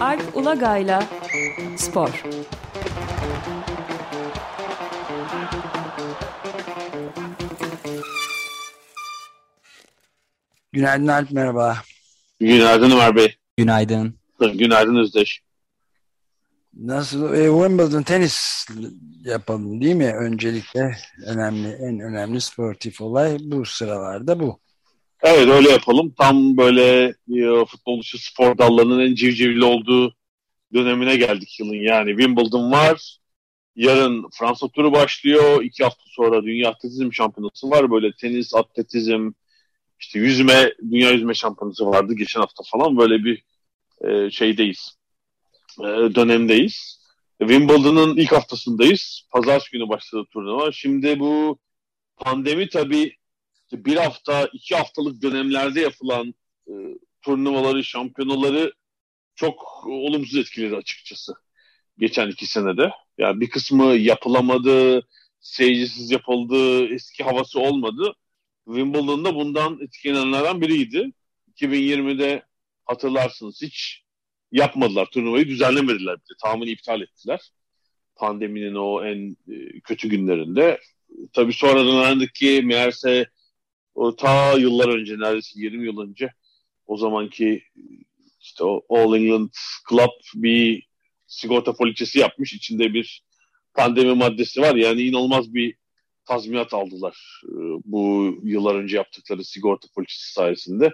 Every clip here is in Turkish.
Alp Ulagay'la Spor. Günaydın Alp, merhaba. Günaydın Ömer Bey. Günaydın. Günaydın Özdeş. Nasıl? E, Wimbledon tenis yapalım değil mi? Öncelikle önemli, en önemli sportif olay bu sıralarda bu. Evet öyle yapalım. Tam böyle e, futbol dışı spor dallarının en civcivli olduğu dönemine geldik yılın. Yani Wimbledon var. Yarın Fransa turu başlıyor. İki hafta sonra Dünya Atletizm Şampiyonası var. Böyle tenis, atletizm, işte yüzme, Dünya Yüzme Şampiyonası vardı geçen hafta falan. Böyle bir e, şeydeyiz. E, dönemdeyiz. Wimbledon'ın ilk haftasındayız. Pazartesi günü başladı turnuva. Şimdi bu pandemi tabii bir hafta, iki haftalık dönemlerde yapılan e, turnuvaları, şampiyonaları çok olumsuz etkiledi açıkçası. Geçen iki senede. Yani bir kısmı yapılamadı, seyircisiz yapıldı, eski havası olmadı. Wimbledon'da bundan etkilenenlerden biriydi. 2020'de hatırlarsınız hiç yapmadılar turnuvayı, düzenlemediler bile. Tamamen iptal ettiler. Pandeminin o en e, kötü günlerinde. Tabii sonradan öğrendik ki meğerse o ta yıllar önce neredeyse 20 yıl önce o zamanki işte o All England Club bir sigorta poliçesi yapmış. İçinde bir pandemi maddesi var. Yani inanılmaz bir tazminat aldılar e, bu yıllar önce yaptıkları sigorta poliçesi sayesinde.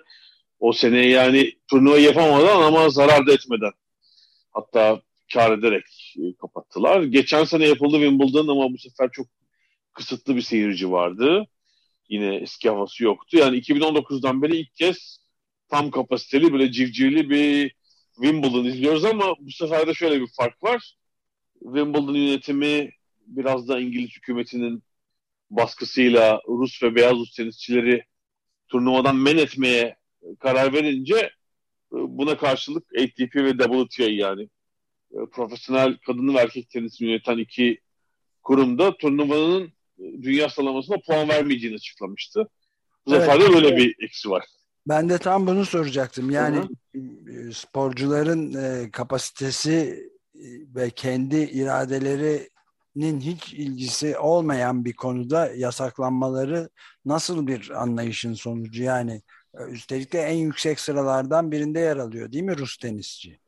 O sene yani turnuva yapamadan ama zarar da etmeden hatta kar ederek e, kapattılar. Geçen sene yapıldı Wimbledon ama bu sefer çok kısıtlı bir seyirci vardı. Yine eski havası yoktu. Yani 2019'dan beri ilk kez tam kapasiteli böyle civcivli bir Wimbledon izliyoruz ama bu sefer de şöyle bir fark var. Wimbledon yönetimi biraz da İngiliz hükümetinin baskısıyla Rus ve beyaz Rus tenisçileri turnuvadan men etmeye karar verince e, buna karşılık ATP ve WTA yani e, profesyonel kadın ve erkek tenisini yöneten iki kurumda turnuvanın dünya sıralamasına puan vermeyeceğini açıklamıştı. Bu evet. sefer de böyle bir eksi var. Ben de tam bunu soracaktım. Yani Hı-hı. sporcuların kapasitesi ve kendi iradeleri nin hiç ilgisi olmayan bir konuda yasaklanmaları nasıl bir anlayışın sonucu yani üstelik de en yüksek sıralardan birinde yer alıyor değil mi Rus tenisçi?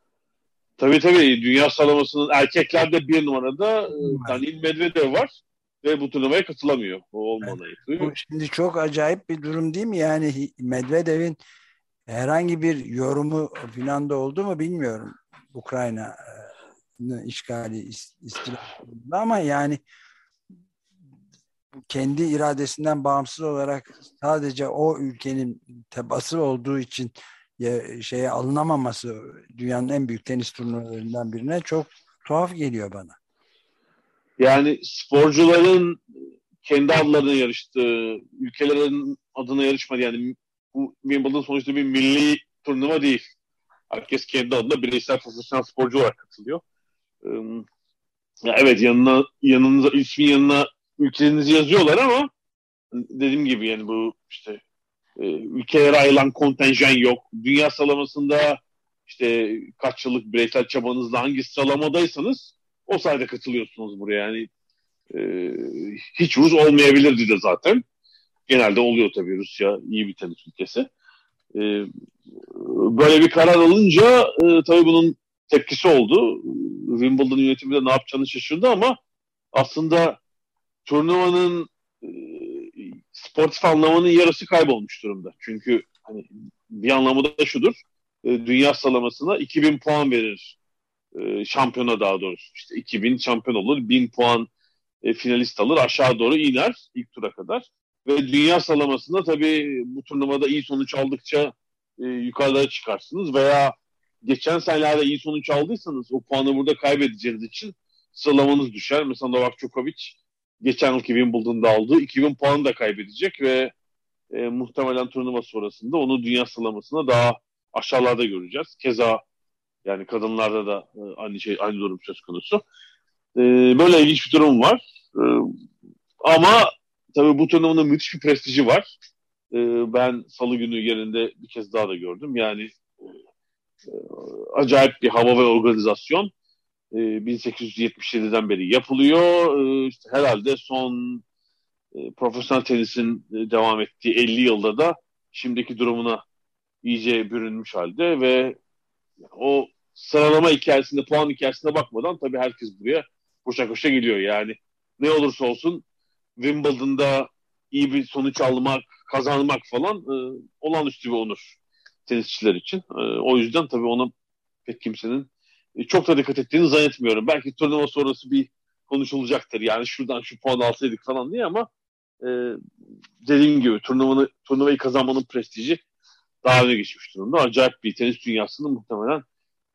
Tabii tabii dünya sıralamasının erkeklerde bir numarada e, Danil Medvedev var ve bu turnuvaya katılamıyor. O olmalı. Bu şimdi çok acayip bir durum değil mi? Yani Medvedev'in herhangi bir yorumu falan da oldu mu bilmiyorum. Ukrayna işgali istilasında ama yani kendi iradesinden bağımsız olarak sadece o ülkenin tebası olduğu için şeye alınamaması dünyanın en büyük tenis turnuvalarından birine çok tuhaf geliyor bana. Yani sporcuların kendi adlarına yarıştığı, ülkelerin adına yarışmadı. Yani bu Wimbledon sonuçta bir milli turnuva değil. Herkes kendi adına bireysel profesyonel sporcu olarak katılıyor ya evet yanına yanınıza ismin yanına ülkenizi yazıyorlar ama dediğim gibi yani bu işte e, ülkelere ayrılan kontenjan yok. Dünya sıralamasında işte kaç yıllık bireysel çabanızla hangi sıralamadaysanız o sayede katılıyorsunuz buraya. Yani e, hiç Rus olmayabilirdi de zaten. Genelde oluyor tabii Rusya iyi bir tenis ülkesi. E, böyle bir karar alınca e, tabii bunun tepkisi oldu. Wimbledon yönetimi de ne yapacağını şaşırdı ama aslında turnuvanın e, sportif anlamının yarısı kaybolmuş durumda. Çünkü hani bir anlamı da şudur. E, dünya sıralamasına 2000 puan verir e, şampiyona daha doğrusu. İşte 2000 şampiyon olur, 1000 puan e, finalist alır, aşağı doğru iner ilk tura kadar. Ve dünya sıralamasında tabii bu turnuvada iyi sonuç aldıkça e, yukarılara çıkarsınız veya geçen senelerde iyi sonuç aldıysanız o puanı burada kaybedeceğiniz için sıralamanız düşer. Mesela Novak Djokovic geçen yıl 2000 aldı. 2000 puanı da kaybedecek ve e, muhtemelen turnuva sonrasında onu dünya sıralamasında daha aşağılarda göreceğiz. Keza yani kadınlarda da e, aynı şey aynı durum söz konusu. E, böyle ilginç bir durum var. E, ama tabii bu turnuvanın müthiş bir prestiji var. ben salı günü yerinde bir kez daha da gördüm. Yani acayip bir hava ve organizasyon. E, 1877'den beri yapılıyor. E, herhalde son profesyonel tenisin devam ettiği 50 yılda da şimdiki durumuna iyice bürünmüş halde ve o sıralama hikayesinde, puan hikayesine bakmadan tabii herkes buraya koşa koşa geliyor yani. Ne olursa olsun Wimbledon'da iyi bir sonuç almak, kazanmak falan e, olağanüstü bir onur tenisçiler için. E, o yüzden tabii ona pek kimsenin e, çok da dikkat ettiğini zannetmiyorum. Belki turnuva sonrası bir konuşulacaktır. Yani şuradan şu puan alsaydık falan diye ama e, dediğim gibi turnuvanı, turnuvayı kazanmanın prestiji daha öne geçmiş durumda. Acayip bir tenis dünyasının muhtemelen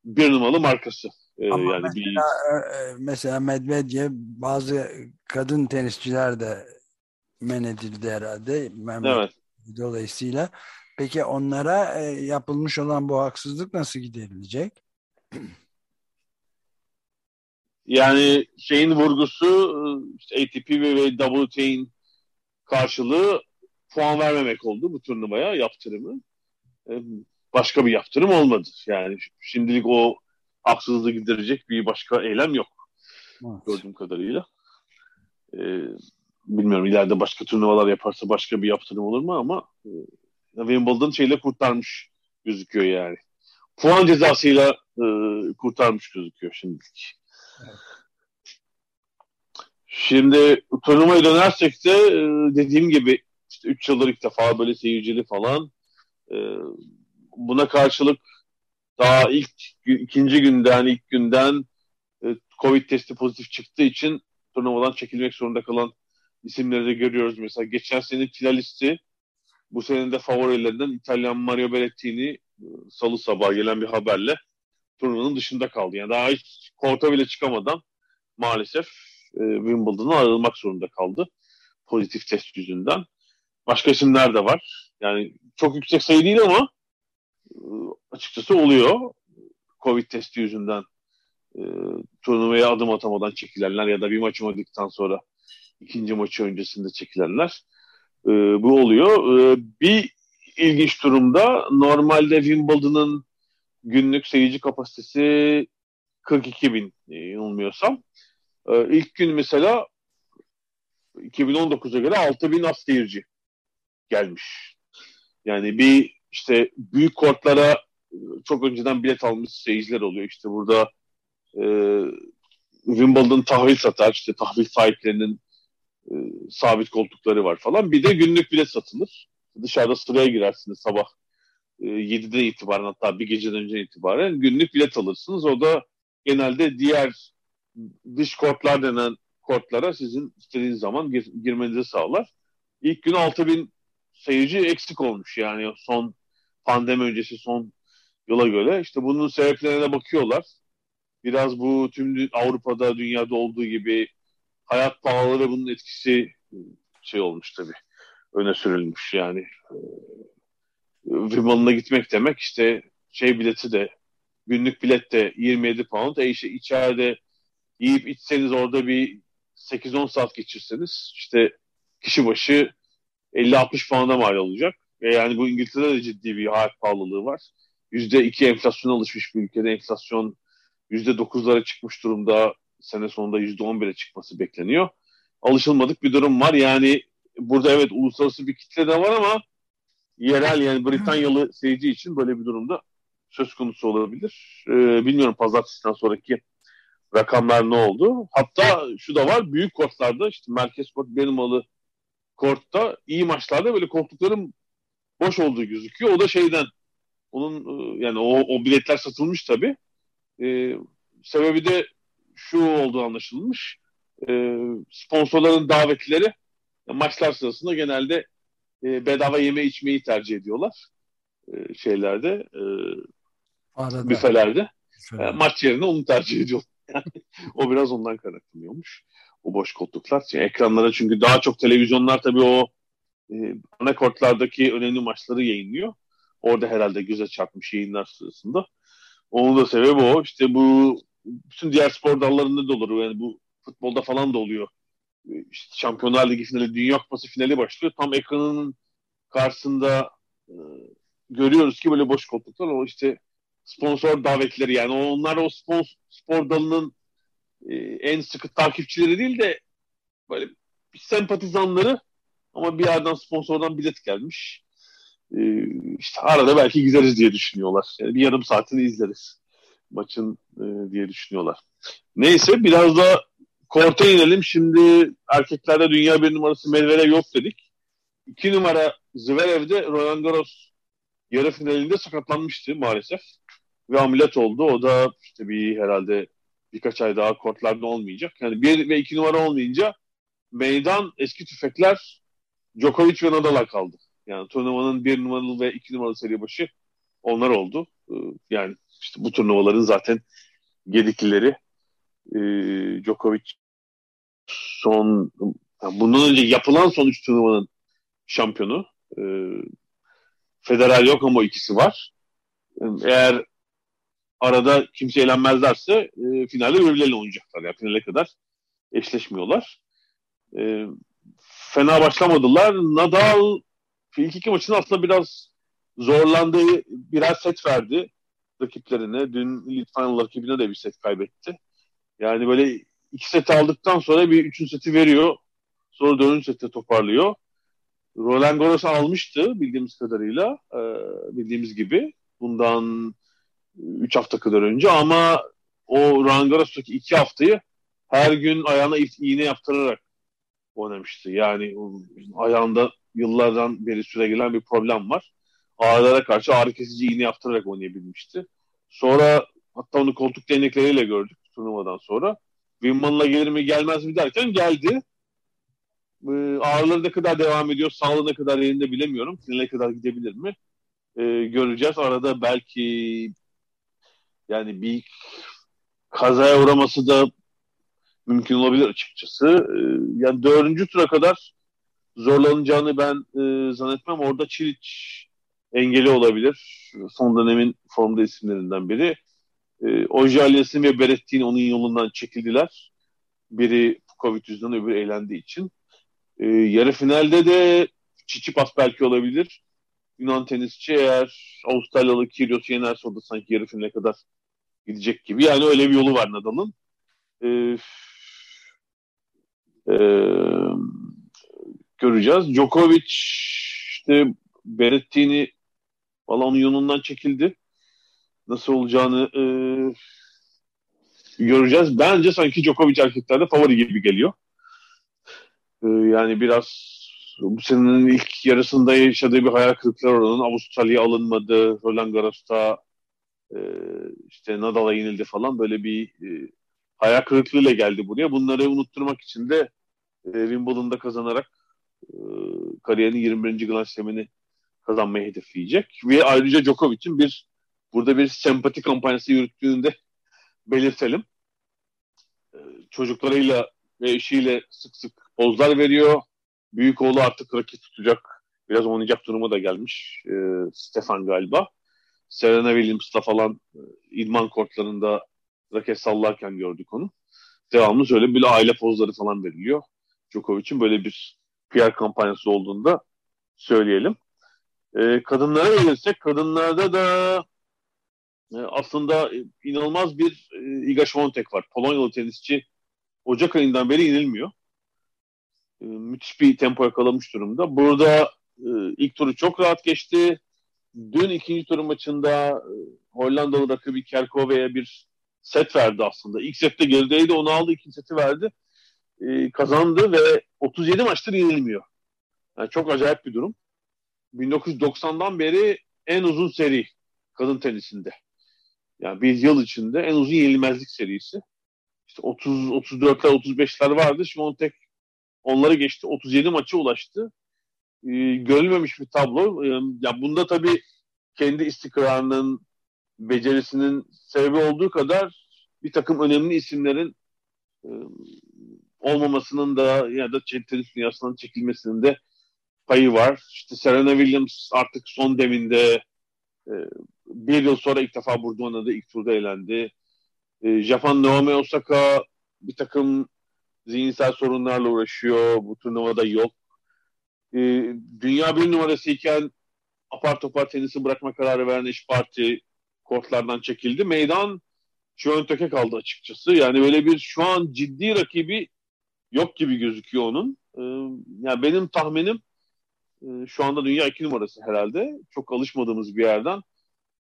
bir numaralı markası. Ee, Ama yani mesela, bir... E, e, mesela Medvedev bazı kadın tenisçiler de men edildi herhalde. Evet. Dolayısıyla peki onlara e, yapılmış olan bu haksızlık nasıl giderilecek? Yani şeyin vurgusu işte ATP ve WTA'nin karşılığı puan vermemek oldu bu turnuvaya yaptırımı. Başka bir yaptırım olmadı. Yani şimdilik o haksızlığı giderecek bir başka eylem yok. Evet. Gördüğüm kadarıyla. Ee, bilmiyorum ileride başka turnuvalar yaparsa başka bir yaptırım olur mu ama e, Wimbledon şeyle kurtarmış gözüküyor yani. Puan cezasıyla e, kurtarmış gözüküyor şimdilik. Evet. Şimdi turnuvaya dönersek de e, dediğim gibi işte 3 yıldır ilk defa böyle seyircili falan. E, buna karşılık daha ilk ikinci günden ilk günden e, Covid testi pozitif çıktığı için turnuvadan çekilmek zorunda kalan isimleri de görüyoruz. Mesela geçen sene finalisti bu senenin de favorilerinden İtalyan Mario Berrettini e, salı sabah gelen bir haberle turnuvanın dışında kaldı. Yani daha hiç korta bile çıkamadan maalesef e, Wimbledon'a ayrılmak zorunda kaldı. Pozitif test yüzünden. Başka isimler de var. Yani çok yüksek sayı değil ama açıkçası oluyor. Covid testi yüzünden e, turnuvaya adım atamadan çekilenler ya da bir maç oynadıktan sonra ikinci maçı öncesinde çekilenler e, bu oluyor. E, bir ilginç durumda normalde Wimbledon'ın günlük seyirci kapasitesi 42 bin e, yanılmıyorsam. E, ilk gün mesela 2019'a göre 6 bin az seyirci gelmiş. Yani bir işte büyük kortlara çok önceden bilet almış seyirciler oluyor. İşte burada e, Wimbledon tahvil satar. İşte tahvil sahiplerinin e, sabit koltukları var falan. Bir de günlük bilet satılır. Dışarıda sıraya girersiniz sabah e, 7'den itibaren hatta bir geceden önce itibaren günlük bilet alırsınız. O da genelde diğer dış kortlar denen kortlara sizin istediğiniz zaman gir, girmenizi sağlar. İlk gün 6000 seyirci eksik olmuş yani son pandemi öncesi son yola göre. İşte bunun sebeplerine bakıyorlar. Biraz bu tüm Avrupa'da, dünyada olduğu gibi hayat pahaları bunun etkisi şey olmuş tabii. Öne sürülmüş yani. Wimbledon'a gitmek demek işte şey bileti de günlük bilet de 27 pound. E işte içeride yiyip içseniz orada bir 8-10 saat geçirseniz işte kişi başı 50-60 pound'a mal olacak. E yani bu İngiltere'de de ciddi bir hayat pahalılığı var. %2 enflasyon alışmış bir ülkede enflasyon %9'lara çıkmış durumda. Sene sonunda %11'e çıkması bekleniyor. Alışılmadık bir durum var. Yani burada evet uluslararası bir kitle de var ama yerel yani Britanyalı seyirci için böyle bir durumda söz konusu olabilir. Ee, bilmiyorum pazartesiden sonraki rakamlar ne oldu. Hatta şu da var büyük kortlarda işte merkez kort benim alı kortta iyi maçlarda böyle koltukların boş olduğu gözüküyor. O da şeyden onun e, yani o, o biletler satılmış tabii. Ee, sebebi de şu olduğu anlaşılmış. Ee, sponsorların davetlileri maçlar sırasında genelde e, bedava yeme içmeyi tercih ediyorlar. E, şeylerde e, Arada. büfelerde. E, maç yerine onu tercih ediyorlar. o biraz ondan kaynaklanıyormuş. O boş koltuklar. Yani ekranlara çünkü daha çok televizyonlar tabii o e, ana kortlardaki önemli maçları yayınlıyor. Orada herhalde göze çarpmış yayınlar sırasında. Onun da sebebi o. İşte bu bütün diğer spor dallarında da olur. Yani bu futbolda falan da oluyor. İşte Şampiyonlar Ligi finali, Dünya Kupası finali başlıyor. Tam ekranının karşısında e, görüyoruz ki böyle boş koltuklar o işte sponsor davetleri yani onlar o sponsor, spor dalının e, en sıkı takipçileri değil de böyle bir sempatizanları ama bir yerden sponsordan bilet gelmiş. E, işte arada belki gideriz diye düşünüyorlar. Yani bir yarım saatini izleriz maçın e, diye düşünüyorlar. Neyse biraz da korta inelim. Şimdi erkeklerde dünya bir numarası Medvedev yok dedik. İki numara Zverev'de Roland Garros yarı finalinde sakatlanmıştı maalesef. Ve ameliyat oldu. O da işte bir herhalde birkaç ay daha kortlarda olmayacak. Yani bir ve iki numara olmayınca meydan eski tüfekler Djokovic ve Nadal'a kaldı. Yani turnuvanın bir numaralı ve iki numaralı seri başı onlar oldu. Ee, yani işte bu turnuvaların zaten gediklileri e, Djokovic son yani bundan önce yapılan son üç turnuvanın şampiyonu. E, Federal yok ama ikisi var. Eğer arada kimse eğlenmezlerse e, finalde birbirleriyle oynayacaklar. Yani finale kadar eşleşmiyorlar. E, fena başlamadılar. Nadal ilk iki maçın aslında biraz zorlandığı birer set verdi rakiplerine. Dün Final rakibine de bir set kaybetti. Yani böyle iki set aldıktan sonra bir üçüncü seti veriyor. Sonra dördüncü sette toparlıyor. Roland Garros almıştı bildiğimiz kadarıyla. E, bildiğimiz gibi. Bundan üç hafta kadar önce ama o Roland Garros'taki iki haftayı her gün ayağına iğne yaptırarak oynamıştı. Yani ayağında yıllardan beri süre gelen bir problem var. Ağrılara karşı ağrı kesici iğne yaptırarak oynayabilmişti. Sonra hatta onu koltuk değnekleriyle gördük turnuvadan sonra. Wimbledon'a gelir mi gelmez mi derken geldi. Ee, ağrıları ne kadar devam ediyor, sağlığı ne kadar yerinde bilemiyorum. Finale kadar gidebilir mi? Ee, göreceğiz. Arada belki yani bir kazaya uğraması da mümkün olabilir açıkçası. Ee, yani dördüncü tura kadar zorlanacağını ben e, zannetmem. Orada Çiliç engeli olabilir. Son dönemin formda isimlerinden biri. E, Ojales'in ve Berettin onun yolundan çekildiler. Biri Covid yüzünden öbürü eğlendiği için. E, yarı finalde de Çiçipas belki olabilir. Yunan tenisçi eğer Avustralyalı Kyrgios'u yenerse o da sanki yarı finale kadar gidecek gibi. Yani öyle bir yolu var Nadal'ın. Ee, e, göreceğiz. Djokovic işte Berrettini valla onun yolundan çekildi. Nasıl olacağını e, göreceğiz. Bence sanki Djokovic erkeklerde favori gibi geliyor. E, yani biraz bu senenin ilk yarısında yaşadığı bir hayal kırıklığı oranın Avustralya alınmadı. Roland Garros'ta e, işte Nadal'a yenildi falan böyle bir e, hayal kırıklığıyla geldi buraya. Bunları unutturmak için de e, Wimbledon'da kazanarak e, kariyerinin 21. Grand Slam'ini kazanmayı hedefleyecek. Ve ayrıca Djokovic'in bir burada bir sempati kampanyası yürüttüğünü de belirtelim. E, çocuklarıyla ve eşiyle sık sık pozlar veriyor. Büyük oğlu artık rakip tutacak. Biraz oynayacak duruma da gelmiş. E, Stefan galiba. Serena Williams'la falan e, idman kortlarında raket sallarken gördük onu. Devamlı şöyle bir aile pozları falan veriliyor. Djokovic'in böyle bir PR kampanyası olduğunda söyleyelim. E, kadınlara gelirsek kadınlarda da e, aslında inanılmaz bir e, Iga Świątek var. Polonyalı tenisçi Ocak ayından beri inilmiyor. E, müthiş bir tempo yakalamış durumda. Burada e, ilk turu çok rahat geçti. Dün ikinci tur maçında e, Hollandalı rakibi Kerkove'ye bir set verdi aslında. İlk sette gerideydi onu aldı ikinci seti verdi. E, kazandı ve 37 maçtır yenilmiyor. Yani çok acayip bir durum. 1990'dan beri en uzun seri kadın tenisinde. Yani bir yıl içinde en uzun yenilmezlik serisi. İşte 30 34'ler 35'ler vardı. Şimdi onu tek onları geçti. 37 maça ulaştı e, görülmemiş bir tablo. E, ya bunda tabii kendi istikrarının, becerisinin sebebi olduğu kadar bir takım önemli isimlerin e, olmamasının da ya da tenis dünyasından çekilmesinin de payı var. İşte Serena Williams artık son deminde e, bir yıl sonra ilk defa burada oynadı. ilk turda eğlendi. E, Japan Naomi Osaka bir takım zihinsel sorunlarla uğraşıyor. Bu turnuvada yok. e, dünya bir numarası iken apar topar tenisi bırakma kararı veren iş parti kortlardan çekildi. Meydan Şönteke kaldı açıkçası. Yani böyle bir şu an ciddi rakibi yok gibi gözüküyor onun. Ee, yani benim tahminim e, şu anda dünya iki numarası herhalde. Çok alışmadığımız bir yerden.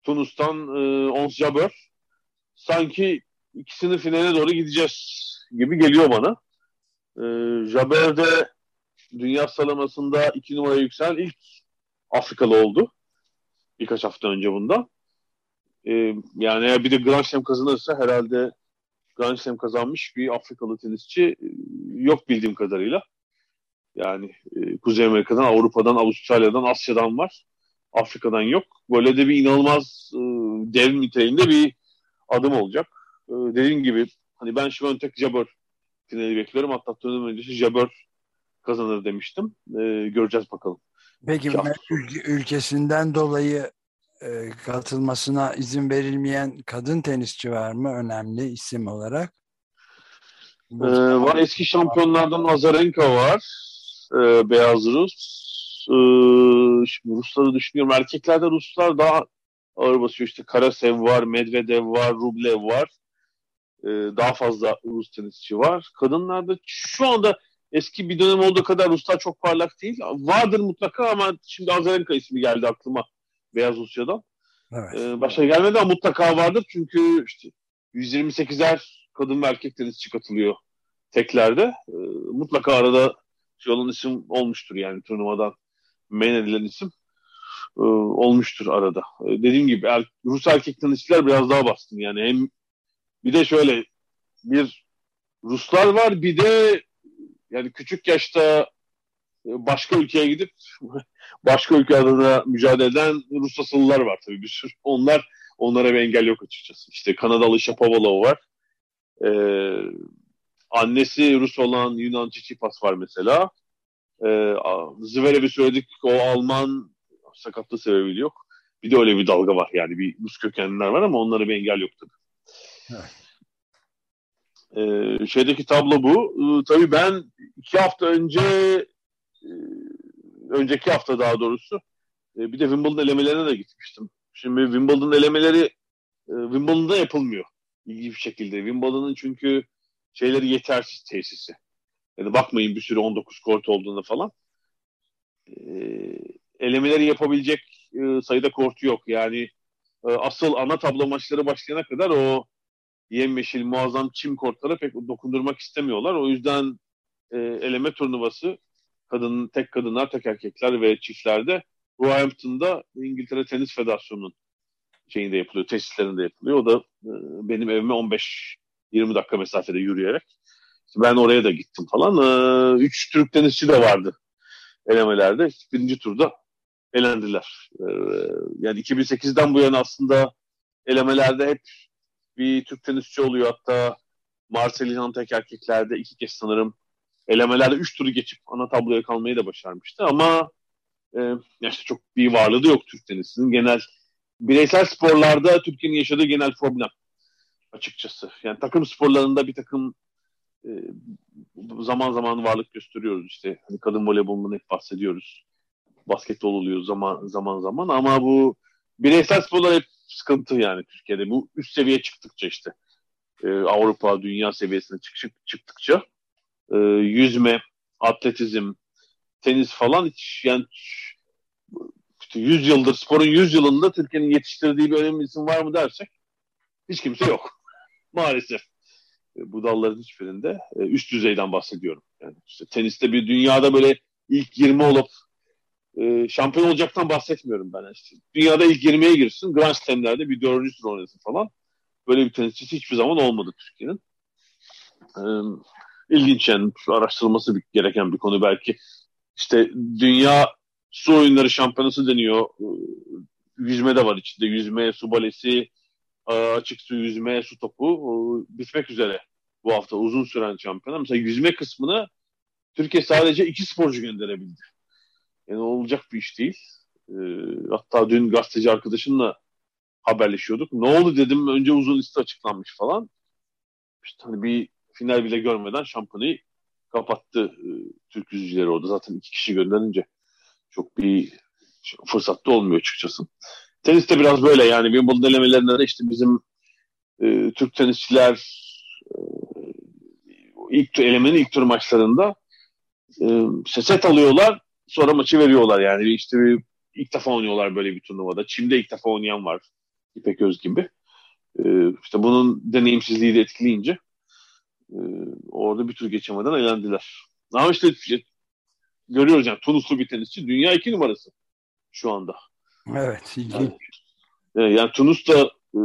Tunus'tan e, Ons Jabeur. Sanki ikisinin finale doğru gideceğiz gibi geliyor bana. E, Jabeur de dünya sıralamasında iki numara yükselen ilk Afrikalı oldu. Birkaç hafta önce bundan. Ee, yani eğer bir de Grand Slam kazanırsa herhalde Grand Slam kazanmış bir Afrikalı tenisçi e, yok bildiğim kadarıyla. Yani e, Kuzey Amerika'dan, Avrupa'dan, Avustralya'dan, Asya'dan var. Afrika'dan yok. Böyle de bir inanılmaz e, devrim niteliğinde bir adım olacak. E, dediğim gibi hani ben Şivantek Jabber finali bekliyorum. Hatta turnuva öncesi Jabber kazanır demiştim. E, göreceğiz bakalım. Peki ülke, ülkesinden dolayı e, katılmasına izin verilmeyen kadın tenisçi var mı önemli isim olarak? Ee, var eski şampiyonlardan Azarenka var. Ee, Beyaz Rus. Ee, şimdi Rusları düşünüyorum. Erkeklerde Ruslar daha ağır basıyor. İşte Karasev var, Medvedev var, Rublev var. Ee, daha fazla Rus tenisçi var. Kadınlarda şu anda eski bir dönem olduğu kadar Ruslar çok parlak değil. Vardır mutlaka ama şimdi Azarenka ismi geldi aklıma Beyaz Rusya'dan. Evet. Ee, başa gelmedi ama mutlaka vardır çünkü işte 128'er kadın ve erkek tenisçi katılıyor teklerde. Ee, mutlaka arada şey olan isim olmuştur yani turnuvadan men edilen isim e, olmuştur arada. E, dediğim gibi er, Rus erkek tenisçiler biraz daha bastın yani hem bir de şöyle bir Ruslar var bir de yani küçük yaşta başka ülkeye gidip başka ülke adına mücadele eden Rus asıllılar var tabii bir sürü. Onlar onlara bir engel yok açıkçası. İşte Kanadalı Shapovalov var. Ee, annesi Rus olan Yunan Çiçipas var mesela. Ee, Zverev'i söyledik o Alman sakatlığı sebebiyle yok. Bir de öyle bir dalga var yani bir Rus kökenliler var ama onlara bir engel yok tabii. Evet. Ee, şeydeki tablo bu. Ee, tabii ben iki hafta önce e, önceki hafta daha doğrusu e, bir de Wimbledon elemelerine de gitmiştim. Şimdi Wimbledon elemeleri e, Wimbledon'da yapılmıyor ilginç bir şekilde. Wimbledon'ın çünkü şeyleri yetersiz tesisi. Yani bakmayın bir sürü 19 kort olduğunda falan. E, elemeleri yapabilecek e, sayıda kortu yok. Yani e, asıl ana tablo maçları başlayana kadar o yemyeşil muazzam çim kortlara pek dokundurmak istemiyorlar. O yüzden e, eleme turnuvası kadın tek kadınlar, tek erkekler ve çiftlerde Roehampton'da İngiltere Tenis Federasyonu'nun şeyinde yapılıyor, tesislerinde yapılıyor. O da e, benim evime 15 20 dakika mesafede yürüyerek. İşte ben oraya da gittim falan. E, üç Türk tenisçi de vardı elemelerde. Birinci turda elendiler. E, yani 2008'den bu yana aslında elemelerde hep bir Türk tenisçi oluyor. Hatta Marcel tek erkeklerde iki kez sanırım elemelerde 3 turu geçip ana tabloya kalmayı da başarmıştı ama e, işte çok bir varlığı da yok Türk tenisinin. Genel bireysel sporlarda Türkiye'nin yaşadığı genel problem açıkçası. Yani takım sporlarında bir takım e, zaman zaman varlık gösteriyoruz işte. Hani kadın voleybolundan hep bahsediyoruz. Basketbol oluyor zaman zaman zaman ama bu bireysel sporlar hep sıkıntı yani Türkiye'de. Bu üst seviye çıktıkça işte e, Avrupa, dünya seviyesine çık, çıktıkça e, yüzme, atletizm, tenis falan hiç yani işte 100 yıldır sporun 100 yılında Türkiye'nin yetiştirdiği bir önemli isim var mı dersek hiç kimse yok. Maalesef. E, bu dalların hiçbirinde e, üst düzeyden bahsediyorum. Yani işte teniste bir dünyada böyle ilk 20 olup e, şampiyon olacaktan bahsetmiyorum ben. İşte dünyada ilk 20'ye girsin, Grand Slam'lerde bir dördüncü tur oynasın falan. Böyle bir tenisçisi hiçbir zaman olmadı Türkiye'nin. E, ilginç yani araştırılması gereken bir konu belki. İşte dünya su oyunları şampiyonası deniyor. Yüzme de var içinde. Yüzme, su balesi, e, açık su yüzme, su topu bitmek üzere bu hafta uzun süren şampiyona. Mesela yüzme kısmını Türkiye sadece iki sporcu gönderebildi. Yani olacak bir iş değil. Hatta dün gazeteci arkadaşımla haberleşiyorduk. Ne oldu dedim. Önce uzun liste açıklanmış falan. İşte hani bir final bile görmeden şampiyonayı kapattı e, Türk yüzücüleri orada. Zaten iki kişi gönderince çok bir fırsat da olmuyor açıkçası. Tenis de biraz böyle yani Wimbledon elemelerinde de işte bizim e, Türk tenisçiler e, ilk elemenin ilk tur maçlarında e, set alıyorlar sonra maçı veriyorlar yani işte bir, ilk defa oynuyorlar böyle bir turnuvada. Çim'de ilk defa oynayan var İpek Öz gibi. E, işte bunun deneyimsizliği de etkileyince e, orada bir tur geçemeden eğlendiler. Ama işte görüyoruz yani Tunuslu bir tenisçi dünya iki numarası şu anda. Evet. Yani, yani Tunus da e,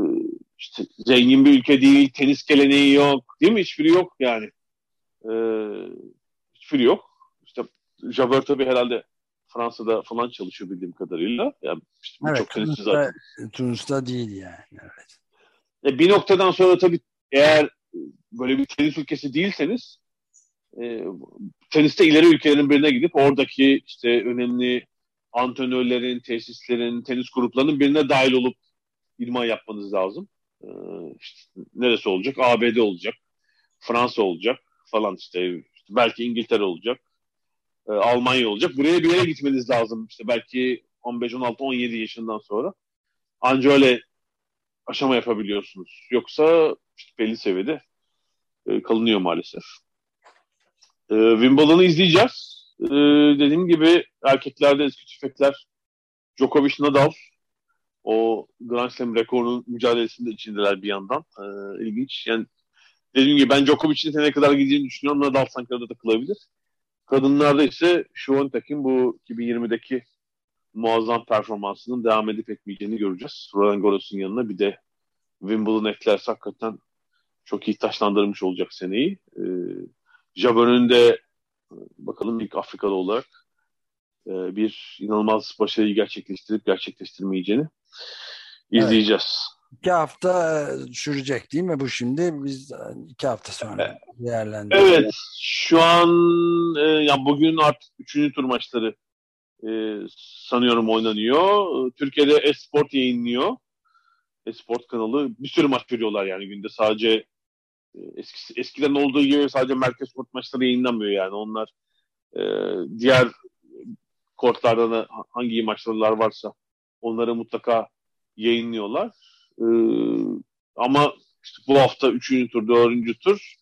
işte zengin bir ülke değil, tenis geleneği yok. Değil mi? Hiçbiri yok yani. Ee, hiçbiri yok. İşte Jabeur tabii herhalde Fransa'da falan çalışıyor bildiğim kadarıyla. Yani işte evet, çok tenisçi zaten. Tunus'ta değil yani. Evet. E, bir noktadan sonra tabii eğer böyle bir tenis ülkesi değilseniz e, teniste ileri ülkelerin birine gidip oradaki işte önemli antrenörlerin, tesislerin, tenis gruplarının birine dahil olup idman yapmanız lazım. Ee, işte neresi olacak? ABD olacak. Fransa olacak falan işte. işte belki İngiltere olacak. E, Almanya olacak. Buraya bir yere gitmeniz lazım. İşte belki 15, 16, 17 yaşından sonra. Anca öyle aşama yapabiliyorsunuz. Yoksa belli seviyede e, kalınıyor maalesef. E, Wimbledon'u izleyeceğiz. E, dediğim gibi erkeklerde eski tüfekler Djokovic, Nadal o Grand Slam rekorunun mücadelesinde içindeler bir yandan. E, ilginç. Yani dediğim gibi ben Djokovic'in ne kadar gideceğini düşünüyorum. Nadal sanki orada takılabilir. Kadınlarda ise Şuvantek'in bu 2020'deki muazzam performansının devam edip etmeyeceğini göreceğiz. Roland Garros'un yanına bir de Wimbledon eklerse hakikaten çok iyi taşlandırmış olacak seneyi. Ee, Jabber'ın de bakalım ilk Afrikalı olarak e, bir inanılmaz başarıyı gerçekleştirip gerçekleştirmeyeceğini izleyeceğiz. Evet. İki hafta e, sürecek değil mi bu şimdi? Biz e, iki hafta sonra değerlendirelim. Evet. Şu an e, ya bugün artık üçüncü tur maçları e, sanıyorum oynanıyor. Türkiye'de Esport yayınlıyor. Esport kanalı. Bir sürü maç veriyorlar yani günde sadece e, eskisi, eskiden olduğu gibi sadece merkez sport maçları yayınlanmıyor yani. Onlar e, diğer kortlarda da hangi maçlar varsa onları mutlaka yayınlıyorlar. Ee, ama işte bu hafta üçüncü tur, dördüncü tur.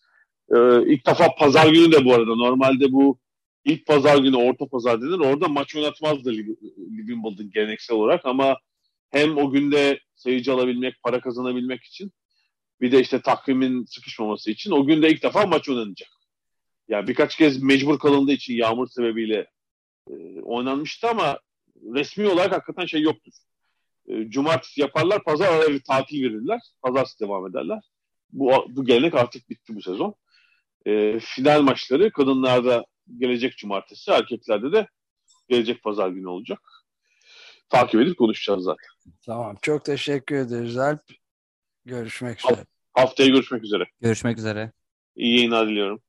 Ee, ilk defa pazar günü de bu arada. Normalde bu ilk pazar günü orta pazar denir. Orada maç oynatmazdı Wimbledon geleneksel olarak ama hem o günde seyirci alabilmek, para kazanabilmek için bir de işte takvimin sıkışmaması için o günde ilk defa maç oynanacak. Yani birkaç kez mecbur kalındığı için yağmur sebebiyle e, oynanmıştı ama resmi olarak hakikaten şey yoktur. E, cumartesi yaparlar, pazar araya bir tatil verirler. Pazartesi devam ederler. Bu, bu gelenek artık bitti bu sezon. E, final maçları kadınlarda gelecek cumartesi, erkeklerde de gelecek pazar günü olacak. Takip edip konuşacağız zaten. Tamam. Çok teşekkür ederiz Alp. Görüşmek üzere. Haftaya görüşmek üzere. Görüşmek üzere. İyi yayınlar diliyorum.